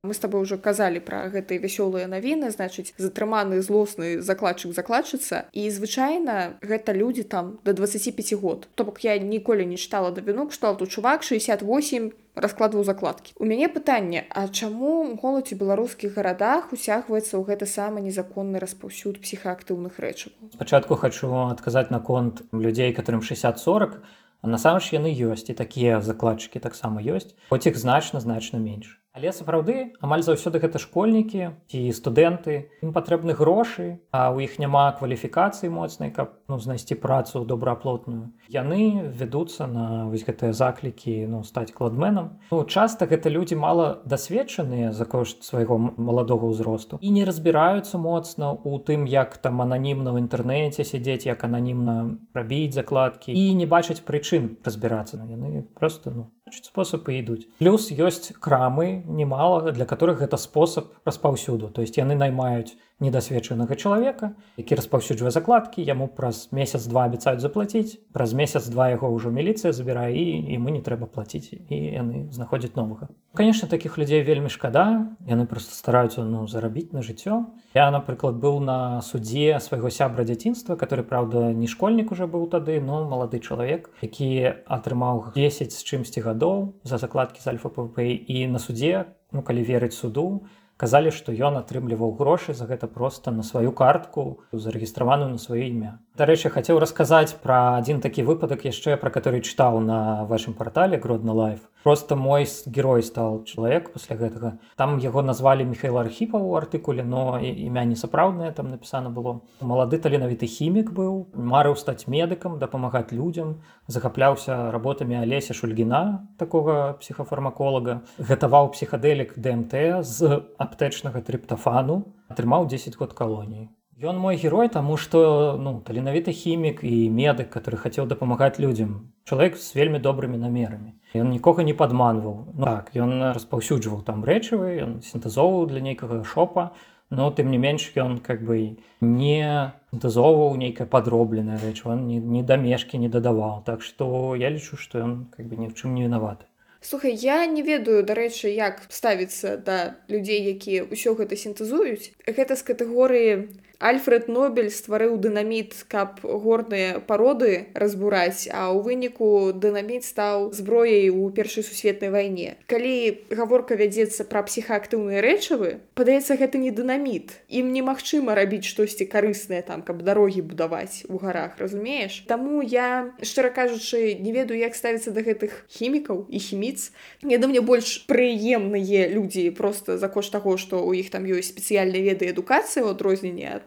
мы с тобой уже казалі пра гэтыя вясёлыя навіны значыць затрыманы злосны закладчык закладчыца і звычайна гэта людзі там до 25 год. То бок я ніколі не чытала да вінок што тут чувак 68 раскладваў закладкі. У мяне пытанне А чаму голодзі беларускіх гарадах усягваецца ў гэты самы незаконны распаўсюд псіхаактыўных рэчаў спачатку хочу адказаць наконт людзей которым 60-40 насамрэч яны ёсць і такія закладчыкі таксама ёсць. Хоць іх значна значна менш Але сапраўды амаль заўсёды гэта школьнікі ці студэнты. Ім патрэбны грошы а ў іх няма кваліфікацыі моцнай каб ну, знайсці працу добрааплотную яны вядуцца на вось гэтыя заклікі ну стаць кладменам. Ну, часта гэта людзі мала дасведчаныя за кошт свайго маладога ўзросту і не разбіраюцца моцна у тым як там ананімна ў інтэрнэце сядзець як ананімна рабіць закладкі і не бачаць прычын разбірацца. На яны просто ну спосабы ідуць плюс ёсць крамы немало для которых гэта спосаб распаўсюду. То есть яны наймаюць недасведчанага чалавека які распаўсюджвае закладкі яму праз месяц-два абяцаюць заплаціць праз месяц-два яго ўжо міліцыя забірае і іму не трэба плаціць і яны знаходзяць новага. Конечно таких людзей вельмі шкада яны просто стараюцца ну зарабіць на жыццё. Я напрыклад быў на суддзе свайго сябра дзяцінства который правда не школьнік уже быў тады но малады чалавек які атрымаў 10 з чымсьці гадоў за закладкі з альфа-пп і на суддзе ну калі верыць суду то казалі што ён атрымліваў грошы за гэта проста на сваю картку зарэгістраваную на сваё імя дарэчы хацеў расказаць пра адзін такі выпадак яшчэ пра который чытаў на вашым партале гродна лайф просто мой герой стал чалавек пасля гэтага. Там яго назвалі михаил архіпа у артыкуле но імя не сапраўднае там напісана было. Малады таленавіты хімік быў марыў стаць медыкам дапамагаць людзям захапляўся работамі алеся шульгіна такога псіхафармаколага гатаваў псіхадэлік дмт з аптэчнага трыптафану атрымаў 10 год калоніі Ён мой герой таму што ну таленавіты хімік і медык который хацеў дапамагаць людзям чалавек з вельмі добрымі намерамі ён нікога не падманваў ну, так ён распаўсюджваў там рэчывы ён сінтэзоўваў для нейкага шопа. Но тым не менш ён как бы не сінтэзоўваў нейкая падробленая рэч он не, не дамешкі не дадаваў так што я лічу што ён как бы ні в чым не вінаваты Слухай, я не ведаю, дарэчы, як ставіцца да людзей, якія ўсё гэта сінтэзуюць. Гэта з катэгорыі Альфред Нобель стварыў дынаміт, каб горныя пароды разбураць, а ў выніку дынаміт стаў зброяй у першай сусветнай вайне. Калі гаворка вядзецца пра псіхаактыўныя рэчывы, падаецца гэта не дынаміт. Ім немагчыма рабіць штосьці карыснае там, каб дарогі будаваць у гарах, разумееш. Таму я шчыра кажучы, не ведаю, як ставіцца да гэтых хімікаў і хіміц. Не да мне больш прыемныя людзі просто за кошт таго, што ў іх там ёсць спецыяльныя веды адукацыі ў адрозненне ад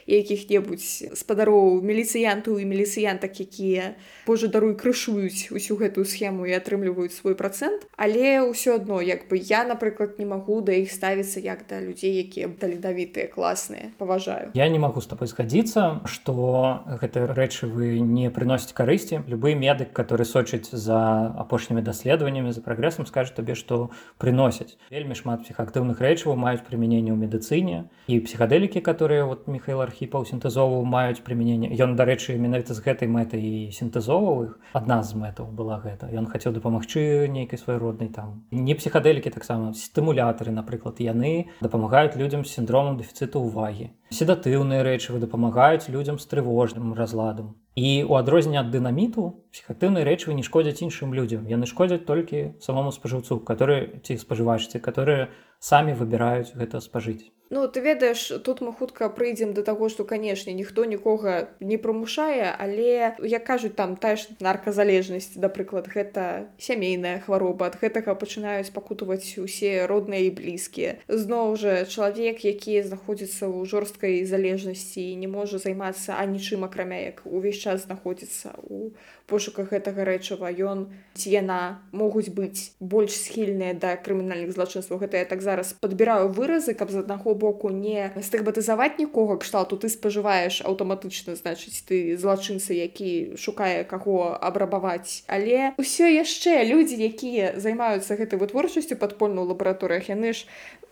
якіх-небудзь спадароў міліцыянтаў і міліцыянтак якія Божа даруй крышуюць усю гэтую схему і атрымліваюць свой процент але ўсё адно як бы я напрыклад не магу да іх ставіцца як да людзей якія даледавітыя класныя паважаю. Я не магу з тобой згадзіцца что гэтыя рэчывы не прыносяць карысці. Любы медык который сочыць за апошнімі даследаваннямі за прагрэсам скажет табе што прыносяць. Вельмі шмат псіхаактыўных рэчываў маюць прымяненне ў медыцыне. І псіхадэлікі которые вот михаил архіпаў сінтэзову маюць прымяненне ён дарэчы менавіта з гэтай мэтай і сінтэзоваў іх. Адна з мэтаў была гэта. Ён хацеў дапамагчы нейкай свай роднай там. Не псіхадэлікі таксама стымулятары напрыклад яны дапамагаюць людзям з сіндромам дэфіцыту ўвагі седатыўныя рэчывы дапамагаюць людзям з трывожным разладам. І у адрозненне ад дынаміту псіхатыўныя рэчывы не шкодзяць іншым людзям. Яны шкодзяць толькі самому спажыўцу который ці спажывачцы которые самі выбіраюць гэта спажыць. Ну ты ведаеш тут мы хутка прыйдзем да таго што канешне ніхто нікога не прымушае але як кажуць там тая ж нарказалежнасць да прыклад гэта сямейная хвароба. Ад гэтага пачынаюць пакутаваць усе родныя і блізкія. Зноў жа чалавек які знаходзіцца ў жорстка жорсткай залежнасці не можа займацца анічым акрамя як увесь час знаходзіцца у пошуках гэтага рэчыва. Ён ці яна могуць быць больш схільныя да крымінальных злачынстваў. Гэта я так зараз падбіраю выразы каб з аднаго боку не стыгбатызаваць нікога кшталту ты спажываеш аўтаматычна значыць ты злачынцы які шукае каго абрабаваць. Але ўсё яшчэ людзі якія займаюцца гэтай вытворчасцю падпольную лабараторыях яны ж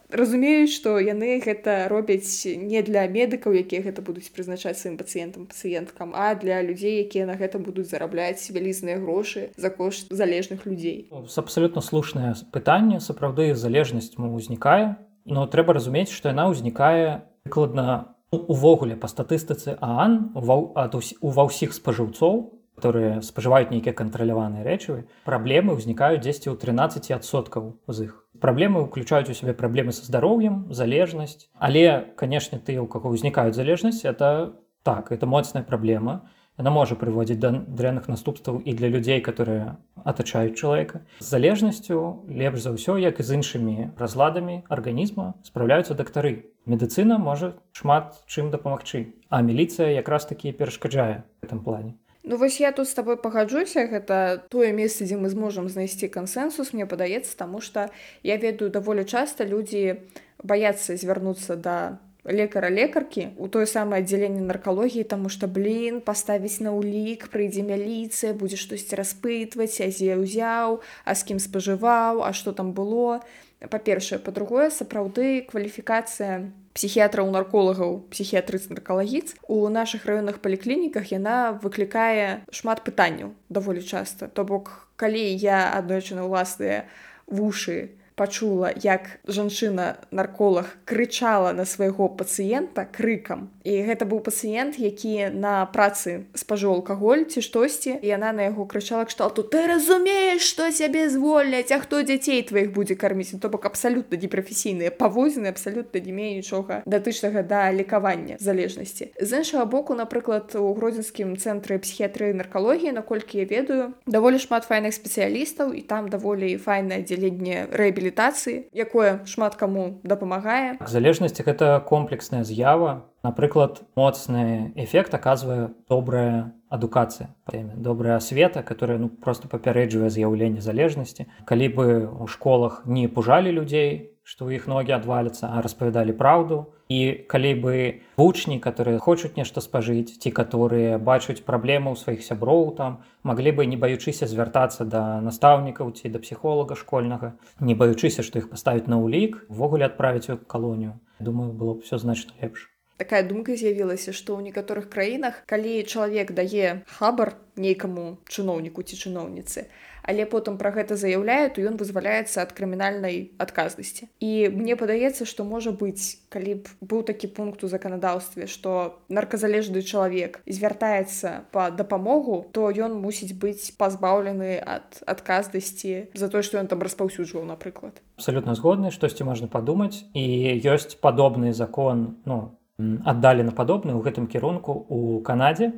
разумеюць што яны гэта робяць не для медыкаў якія гэта будуць прызначаць сваім пацыентам пацыенткам а для людзей якія на гэта будуць зарабляць вялізныя грошы за кошт залежных людзей. З абсалютна слушнае пытанне сапраўды залежнасць ўзнікае но трэба разумець што яна ўзнікае прыкладна увогуле па статыстыцы аан ва ўсіх спажыўцоў которые спажываюць нейкія кантраляваныя рэчывы праблемы ўзнікаюць дзесьці ў 13соткаў з іх праблемы ўключаюць у сябе праблемы са здароўем залежнасць але канешне ты у каго ўзнікаюць залежнасць это так это моцная праблема она можа прыводзіць да дрэнных наступстваў і для людзей которые атачаюць чалавека з залежнасцю лепш за ўсё як і з іншымі разладамі арганізма спраўляюцца дактары медыцына можа шмат чым дапамагчы а міліцыя якраз такі перашкаджае в этом плане Ну вось я тут з табой пагаджуся гэта тое месца дзе мы зможам знайсці кансенсус мне падаецца таму што я ведаю даволі часта людзі баяцца звярнуцца да лекара лекаркі у тое самае аддзяленне наркалогіі таму што блин паставіць на ўлік прыйдзе мяліцыя будзе штосьці распытваць азе ўзяў а з кім спажываў а што там было. Па-першае. Па-другое сапраўды кваліфікацыя псіхіятраў нарколагаў псіхіятрыц наркалагіц. У нашых раённых паліклініках яна выклікае шмат пытанняў даволі часта. То бок калі я аднойчы на ўласныя вушы пачула як жанчына нарколог крычала на свайго пацыента крыкам і гэта быў пацыент які на працы спажу алкаголь ці штосьці яна на яго крычала кшталту ты разумееш што цябе звольняць а хто дзяцей тваіх будзе карміць? То бок абсалютна непрафесійныя павозіны абсалютна не мее нічога датычнага да лекавання залежнасці. З іншага боку напрыклад у гродзенскім цэнтры псіхіятрыі наркалогіі наколькі я ведаю даволі шмат файных спецыялістаў і там даволі файнае рэабілі рэабілітацыі якое шмат каму дапамагае. Залежнасці гэта комплексная з'ява напрыклад моцны эфект аказвае добрая адукацыя добрая асвета которая ну просто папярэджвае з'яўленне залежнасці калі бы у школах не пужалі людзей што ў іх ногі адваляцца а распавядалі праўду і калі бы вучні которые хочуць нешта спажыць ці которые бачуць праблемы ў сваіх сяброў там маглі бы не баючыся звяртацца да настаўнікаў ці да псіхолага школьнага не баючыся што іх паставіць на ўлік ввогуле адправіць у калонію думаю было б все значна лепш такая думка з'явілася што ў некаторых краінах калі чалавек дае хабар нейкаму чыноўніку ці чыноўніцы але потым пра гэта заяўляе то ён вызваляецца ад крымінальнай адказнасці. І мне падаецца што можа быць калі б быў такі пункт у заканадаўстве што нарказалежны чалавек звяртаецца па дапамогу то ён мусіць быць пазбаўлены ад адказнасці за тое што ён там распаўсюджваў напрыклад. Абсалютна згодны штосьці можна падумаць. І ёсць падобны закон ну аддалена падобны ў гэтым кірунку у канадзе.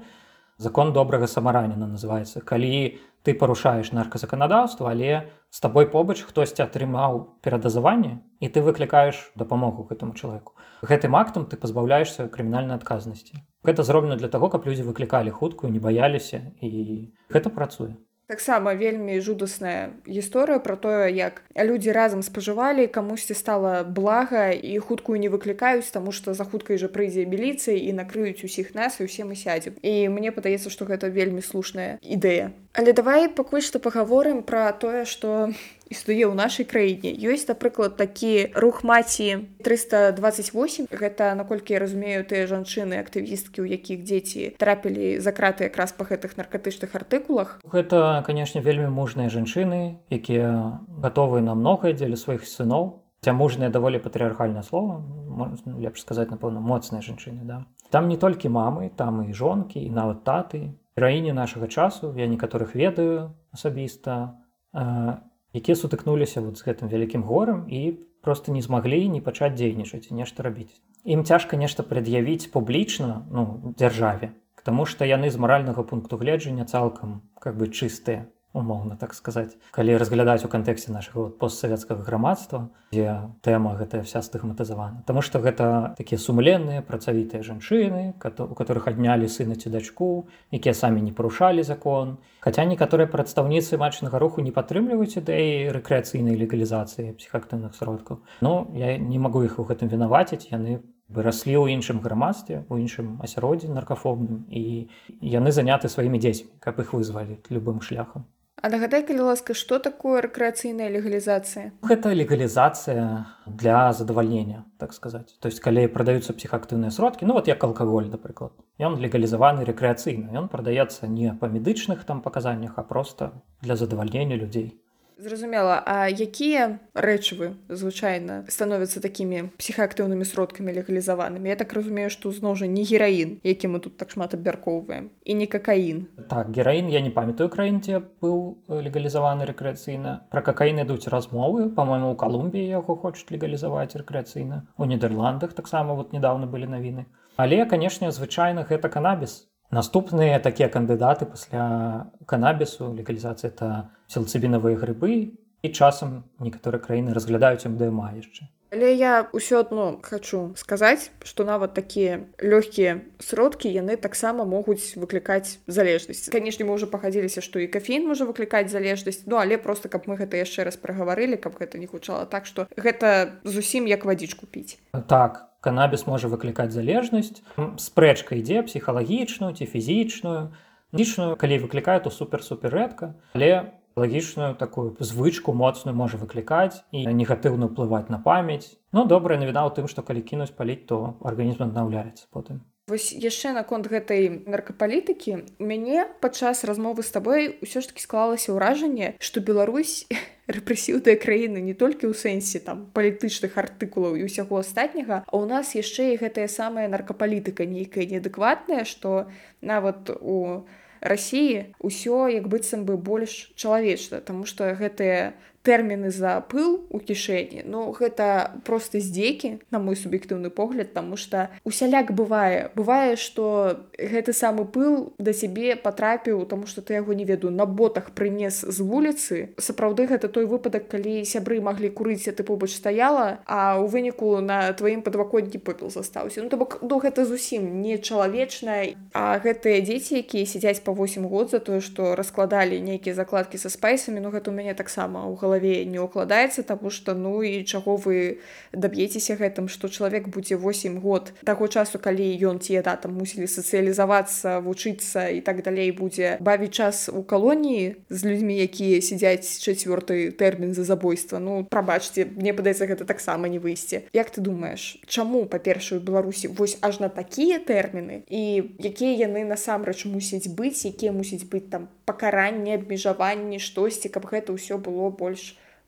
Закон добрага самараніна называется калі ты парушаеш нарказаканадаўства але з табой побач хтосьці атрымаў перадазаванне і ты выклікаеш дапамогу гэтаму чалавеку. Гэтым актам ты пазбаўляешься крымінальнай адказнасці. Гэта зроблена для таго каб людзі выклікалі хуткую не баяліся і гэта працуе таксама вельмі жудасная гісторыя про тое як людзі разам спажывалі камусьці стала блага і хуткую не выклікаюць таму што за хуткай жа прыйдзе міліцыі і накрыюць усіх нас і ўсе мы сядзем і мне падаецца што гэта вельмі слушная ідэя. Але давай пакуль што пагаворым пра тое што існуе ў нашай краіне. Ёсць напрыклад такі рух маці 328 гэта наколькі я разумею тыя жанчыны актывісткі у якіх дзеці трапілі за краты якраз па гэтых наркатычных артыкулах. Гэта канешне вельмі мужныя жанчыны якія гатовыя на многае дзеля сваіх сыноў. Мужныя даволі патрыархальнае слово лепш сказаць напэўна моцныя жанчыны да. Там не толькі мамы там і жонкі і нават таты. Раіне нашага часу я некаторых ведаю асабіста якія сутыкнуліся вот з гэтым вялікім горам і просто не змаглі не пачаць дзейнічаць нешта рабіць. Ім цяжка нешта прад'явіць публічна ну дзяржаве Таму што яны з маральнага пункту гледжання цалкам как бы чыстыя умоўна так сказаць. Калі разглядаць у кантэксце нашага постсавецкага грамадства дзе тэма гэтая вся стыгматызавана. Таму што гэта такія сумленныя працавітыя жанчыны у которых аднялі сына ці дачку якія самі не парушалі закон. Хаця некаторыя прадстаўніцы матчнага руху не падтрымліваюць ідэі рэкрэацыйнай легалізацыі псіхактыўных сродкаў. Ну я не магу іх у гэтым вінаваціць. Яны выраслі ў іншым грамадстве у іншым асяроддзі наркафобным і яны заняты сваімі дзецьмі каб іх вызвалі любым шляхам А нагадай калі ласка што такое рэкрэацыйная легалізацыя гэта легалізацыя для задавальнення так сказаць то есть калі прадаюцца псіхактыўныя сродкі ну вот як алкаголь напрыклад ён легалізаваны рэкрэацыйна ён прадаецца не па медычных там паказаннях а просто для задавальнення людзей Зразумела, А якія рэчывы звычайна становяцца такімі псіхаактыўнымі сродкамі легалізаванымі. Я так разумею, што зноў жа не гераін, які мы тут так шмат абмяркоўваем і не какаін. Так гераін я не памятаю краін, дзе быў э, легалізаваны рэкрэацыйна. Пра какаін ідуць размовы, па-мойму, у Калумбіі яго хочуць легалізаваць рэкрэацыйна. У Нідерландах таксама вот недавно былі навіны. Але, канешне, звычайна гэта канабіс наступныя такія кандыдаты пасля канабісу легалізацыі это селцыбінавыя грыбы і часам некаторыя краіны разглядаюць мдма яшчэ Але я ўсё адно хочу сказаць што нават такія лёгкія сродкі яны таксама могуць выклікаць залежнасць канешне мы уже пахадзіліся што і кафеін можа выклікаць залежнасць Ну але просто каб мы гэта яшчэ раз прагаварылі каб гэта не гучала так што гэта зусім як вадзічку піць. Так канабіс можа выклікаць залежнасць. Спрэчка ідзе псіхалагічную ці фізічную. Лічную калі выклікае то супер супер рэдка. Але лагічную такую звычку моцную можа выклікаць і негатыўна ўплываць на памяць но добрая навіна ў тым што калі кінуць паліць то арганізм аднаўляецца потым Вось яшчэ наконт гэтай наркапалітыкі мяне падчас размовы з табой ўсё ж таки склалася ўражанне што Беларусь рэпрэсіўныя краіны не толькі ў сэнсе там палітычных артыкулаў і ўсяго астатняга а у нас яшчэ і гэтая самая наркапалітыка нейкая неадэкватная што нават у рассіі ўсё як быццам бы больш чалавечна Таму што гэтыя тэрміны за пыл у кішэні Ну гэта просто здзекі на мой суб'ектыўны погляд тому что усяляк бывае. Бывае что гэты самы пыл да сябе потрапіў тому что ты яго не ведаю на ботах прынес з вуліцы. Сапраўды гэта той выпадак калі сябры маглі курыць ты побач стаяла а у выніку на тваім падваконні попел застаўся. Ну то бок ну гэта зусім не чалавечная а гэтыя дзеці якія сядзяць по 8 год за тое что раскладалі нейкія закладкі са спайсамі Ну гэта у мяне таксама ў галаве галаве не ўкладаецца таму што ну і чаго вы даб'ецеся гэтым што чалавек будзе 8 год. Таго часу калі ён ці да там мусілі сацыялізавацца вучыцца і так далей будзе бавіць час у калоніі з людзьмі якія сядзяць чацвёрты тэрмін за забойства. Ну прабачце мне падаецца гэта таксама не выйсці Як ты думаеш чаму па-першую беларусі вось аж на такія тэрміны? І якія яны насамрэч мусяць быць якія мусіць быць там пакаранне абмежаванні штосьці каб гэта ўсё было больш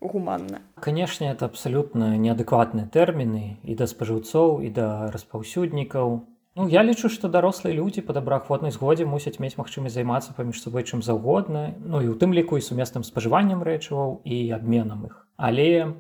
гуманна. Канешне, это абсалютна неадэкватныя тэрміны і да спажыўцоў і да распаўсюднікаў. Ну, я лічу, што дарослыя людзі па добраахвотнай згодзе мусяць мець магчымасць займацца паміж сабой чым заўгодна, Ну і у тым ліку і сумесным спажываннем рэчываў і абменам іх. Але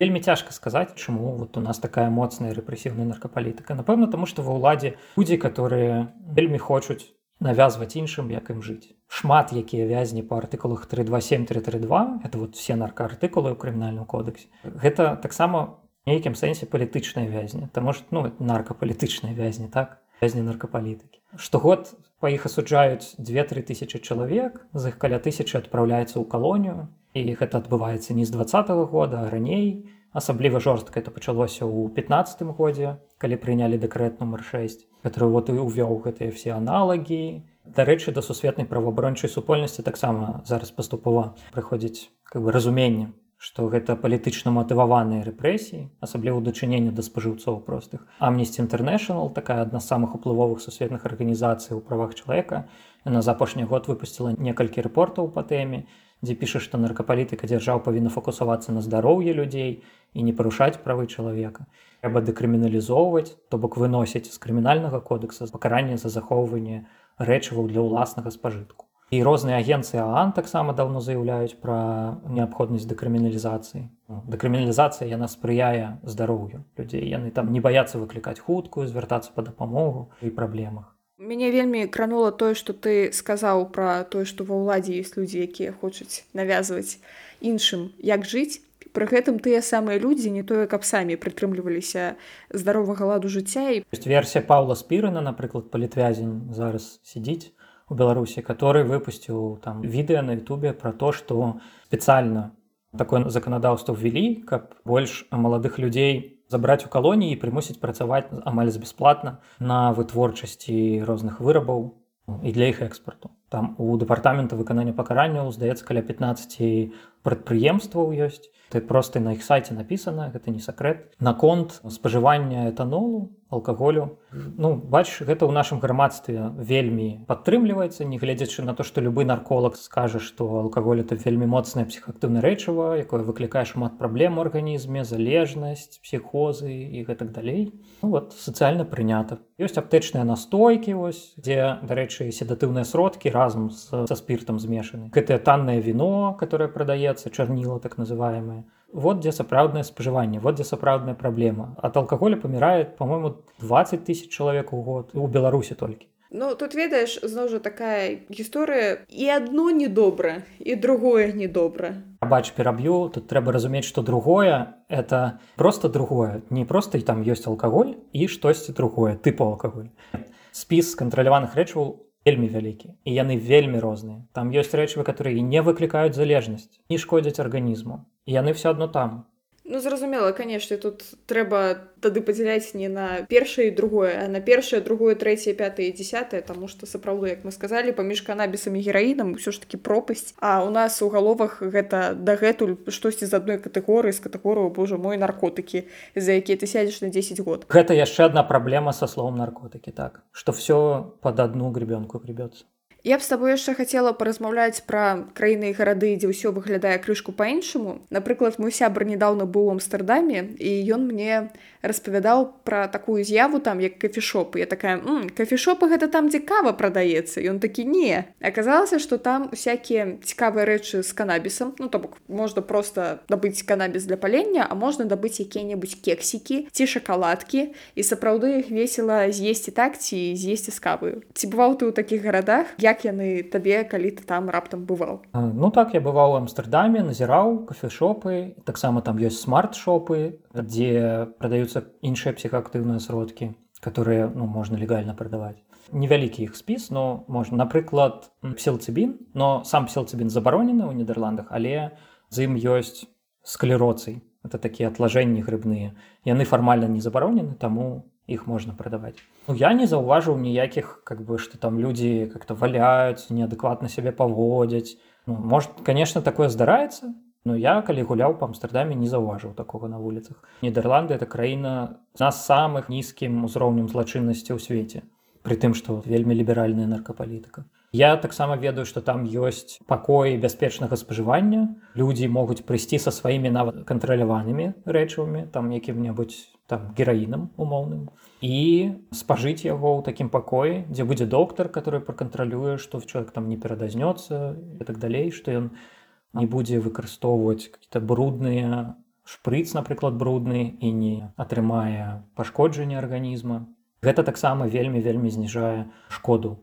вельмі цяжка сказаць, чаму вот у нас такая моцная рэпрэсіўная наркапалітыка. Напэўна, таму што ва ўладзе людзі, которые вельмі хочуць навязваць іншым як ім жыць шмат якія вязні по артыкулах 327332 это вот все наркаартыкулы ў крымінальным кодексе гэта таксама нейкім сэнсе палітычнай вязні там может ну наркапалітычнай вязні так? Вязні наркапалітыкі штогод па іх асуджаюць 2-3 тысячи чалавек з іх каля тысячи адпраўляецца ў калонію і гэта адбываецца не з два -го года раней асабліва жорстка это пачалося ў 15 годзе калі прынялі дэкрэт нумар 6 который вот і увёў гэтыя все аналагі. Дарэчы да сусветнай праваабарончай супольнасці таксама зараз паступова прыходзіць как бы разуменне што гэта палітычна матываваныя рэпрэсіі асабліва дачынення да спажыўцоў простых. Амнісці інтэрнэшнл такая адна з самых уплывовых сусветных арганізацый у правах чалавека на за апошні год выпусціла некалькі рэпортаў па тэме дзе піша што наркапалітыка дзяржаў павінна фокусавацца на здароўе людзей і не парушаць правы чалавека трэба дэкрыміналізоўваць то бок выносіць з крымінальнага кодекса пакаранне за захоўванне рэчываў для ўласнага спажытку і розныя агенцыі аан таксама даўно заяўляюць пра неабходнасць дэкрыміналізацыі дэкрыміналізацыя яна спрыяе здароўю людзей яны там не баяцца выклікаць хуткую звяртацца па дапамогу і праблемах мяне вельмі кранула тое што ты сказаў пра тое што ва ўладзе ёсць людзі якія хочуць навязваць іншым як жыць. Пры гэтым тыя самыя людзі не тое каб самі прытрымліваліся здаровага ладу жыцця і версія паўла спірына напрыклад палітвязень зараз сядзіць у беларусі который выпусціў там відэа на Ютубе про то что спецыяльна такое заканадаўства ввялі каб больш маладых людзей забраць у калоніі прымусіць працаваць амаль бясплатна на вытворчасці розных вырабаў і для іх экспарту там у дэпартамента выканання пакаранняў здаецца каля 15 прадпрыемстваў ёсць ты просто на іх сайце напісана гэта не сакрэт наконт спажывання этанолу алкаголю. Ну бач гэта ў нашым грамадстве вельмі падтрымліваецца нягледзячы на то што любы нарколог скажа што алкаголь это вельмі моцная псіхактыўна рэчыва якое выклікае шмат праблем у арганізме залежнасць псіхозы і гэтак далей. Ну, вот сацыяльна прынята. Ёсць аптэчныя настойкі вось дзе дарэчы седатыўныя сродкі разам са спіртам змешаны. Гэтае таннае віно которое прадаецца чарніла так называемое вот дзе сапраўднае спажыванне вот дзе сапраўдная праблема. От алкаголя памірает по-моему 20 тысяч чалавек у год у беларусі толькі. Ну тут ведаеш зноў жа такая гісторыя. І адно недобра і другое недобра. Бач пераб'ю тут трэба разумець что другое это просто другое. Не просто і там ёсць алкаголь і штосьці другое тыпу алкаголь спіс кантраляваных рэчываў вельмі вялікі і яны вельмі розныя. Там ёсць рэчывы которые не выклікаюць залежнасць не шкодзяць арганізму. Яны все адно там ну зразумела канешне тут трэба тады падзяляць не на першае і другое а на першае другое трэцяе пятое десятое тому что сапраўды як мы сказали паміж канабісам і гераінам ўсё ж таки пропасць а у нас у галовах гэта дагэтуль штосьці з адной катэгорыі з катэгорыю Божа мой наркотыкі за якія ты сядзеш на 10 год. Гэта яшчэ одна праблема са словом наркотыкі так что все под одну гребёнку гребется Я б з табой яшчэ хацела паразмаўляць пра краіны і гарады, дзе ўсё выглядае крышку па-іншаму. Напрыклад, мой сябр нядаўна быў у Амстэрдаме і ён мне распавядаў пра такую з'яву там як кафешопы. Я такая кафешопы гэта там дзе кава прадаецца. Ён такі не. Аказалася, што там усякія цікавыя рэчы з канабісам. Ну то бок можна проста дабыць канабіс для палення, а можна дабыць якія-небудзь кексікі ці шакаладкі і сапраўды іх весела з'есці так ці з'есці з каваю. Ці бываў ты ў такіх гарадах, як яны табе калі ты там раптам бываў ну так я бываў у амстердаме назіраў кафешопы таксама там ёсць смарт-шопы дзе прадаюцца іншыя псіхаактыўныя сродкі которые ну можна легальна прадаваць невялікі іх спіс но можна напрыклад псілцыбін но сам псілцыбін забаронены ў нідерландах але з ім ёсць склероцый это такія атлажэнні грыбныя яны фармальна не забаронены таму іх можна прадаваць ну, я не заўважыў ніякіх как бы что там людзі как-то валяюць неадэкватна сябе паводзяць ну, может конечно такое здараецца но я калі гуляў па амстердаме не заўважыў такого на вуліцах нідерланды это краіна нас самых нізкім узроўнем злачыннасці ў свеце при тым что вельмі ліберальная наркапалітыка я таксама ведаю что там ёсць пакоі бяспечнага спажывання людзі могуць прыйсці са сваімі нават кантраляванымі рэчывамі там якім-небудзь там гераінам умоўным і спажыць яго ў такім пакоі дзе будзе доктар который пракантралюе што чалавек там не перадазнецца і так далей што ён не будзе выкарыстоўваць какие-то брудныя шпрыц напрыклад брудны і не атрымае пашкоджанне арганізма. Гэта таксама вельмі вельмі зніжае шкоду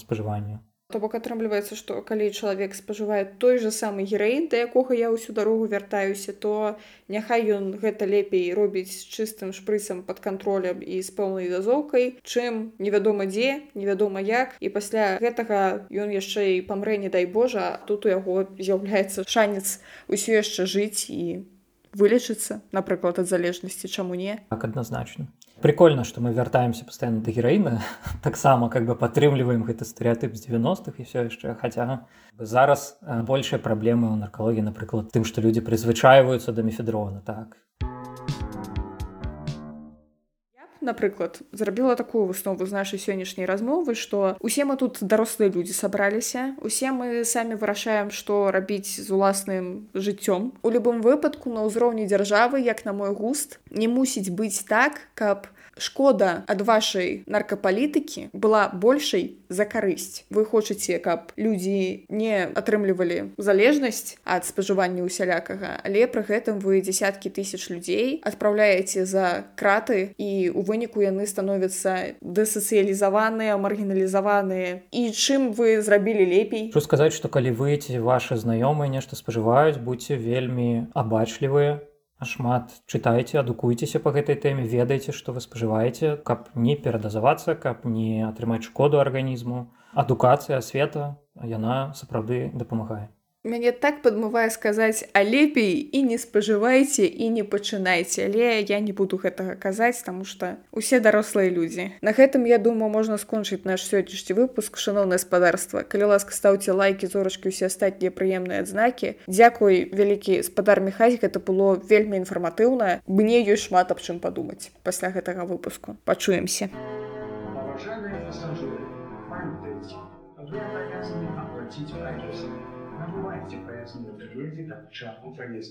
спажывання То бок атрымліваецца, што калі чалавек спажывае той жа самы гераін, да якога я ўсю дарогу вяртаюся, то няхай ён гэта лепей робіць з чыстым шпрыцам пад кантролем і з пэўнай дазоўкай, чым невядома дзе, невядома як. І пасля гэтага ён яшчэ і памрэ, не дай Божа, тут у яго з'яўляецца шанец усё яшчэ жыць і вылечыцца напрыклад ад залежнасці чаму не так адназначна прикольно что мы вяртаемся постоянно да гераіна таксама как бы падтрымліваем гэты стэеотып з 90-х і все яшчэ хаця зараз большая праблема ў наркалогіі напрыклад тым што людзі прызвычайваюцца да мефедрона так напрыклад зрабіла такую выснову з нашай сённяшняй размовы што усе мы тут дарослыя людзі сабраліся усе мы самі вырашаем што рабіць з уласным жыццём у любым выпадку на ўзроўні дзяржавы як на мой густ не мусіць быць так каб шкода ад вашай наркапалітыкі была большай за карысць. Вы хочаце каб людзі не атрымлівалі залежнасць ад спажывання усялякага але пры гэтым вы десяткі тысяч людзей адпраўляеце за краты і у выніку яны становяцца дэсацыялізаваныя маргіналізаваныя. І чым вы зрабілі лепей? Хочу сказаць што калі вы ці ваши знаёмыя нешта спажываюць будьце вельмі абачлівыя шмат чытайце адукуйцеся по гэтай тэме ведаеце што вы спажываеце каб не перадазавацца каб не атрымаць шкоду арганізму адукацыя асвета яна сапраўды дапамагае мяне так падмывае сказаць а лепей і не спажывайце і не пачынайце але я не буду гэтага казаць таму што усе дарослыя людзі на гэтым я думаю можна скончыць наш сённяшні выпуск. Шаноўна гаспадарства калі ласка стаўце лайки зорачкі усе астатнія прыемныя адзнакі дзякуй вялікі спадар мехазік это было вельмі інфарматыўна. Мне ёсць шмат аб чым падумаць пасля гэтага выпуску. Пачуемся. Пассажиры, памятайте, вы обязаны оплатить проезд. Security, that the SharePoint, yes,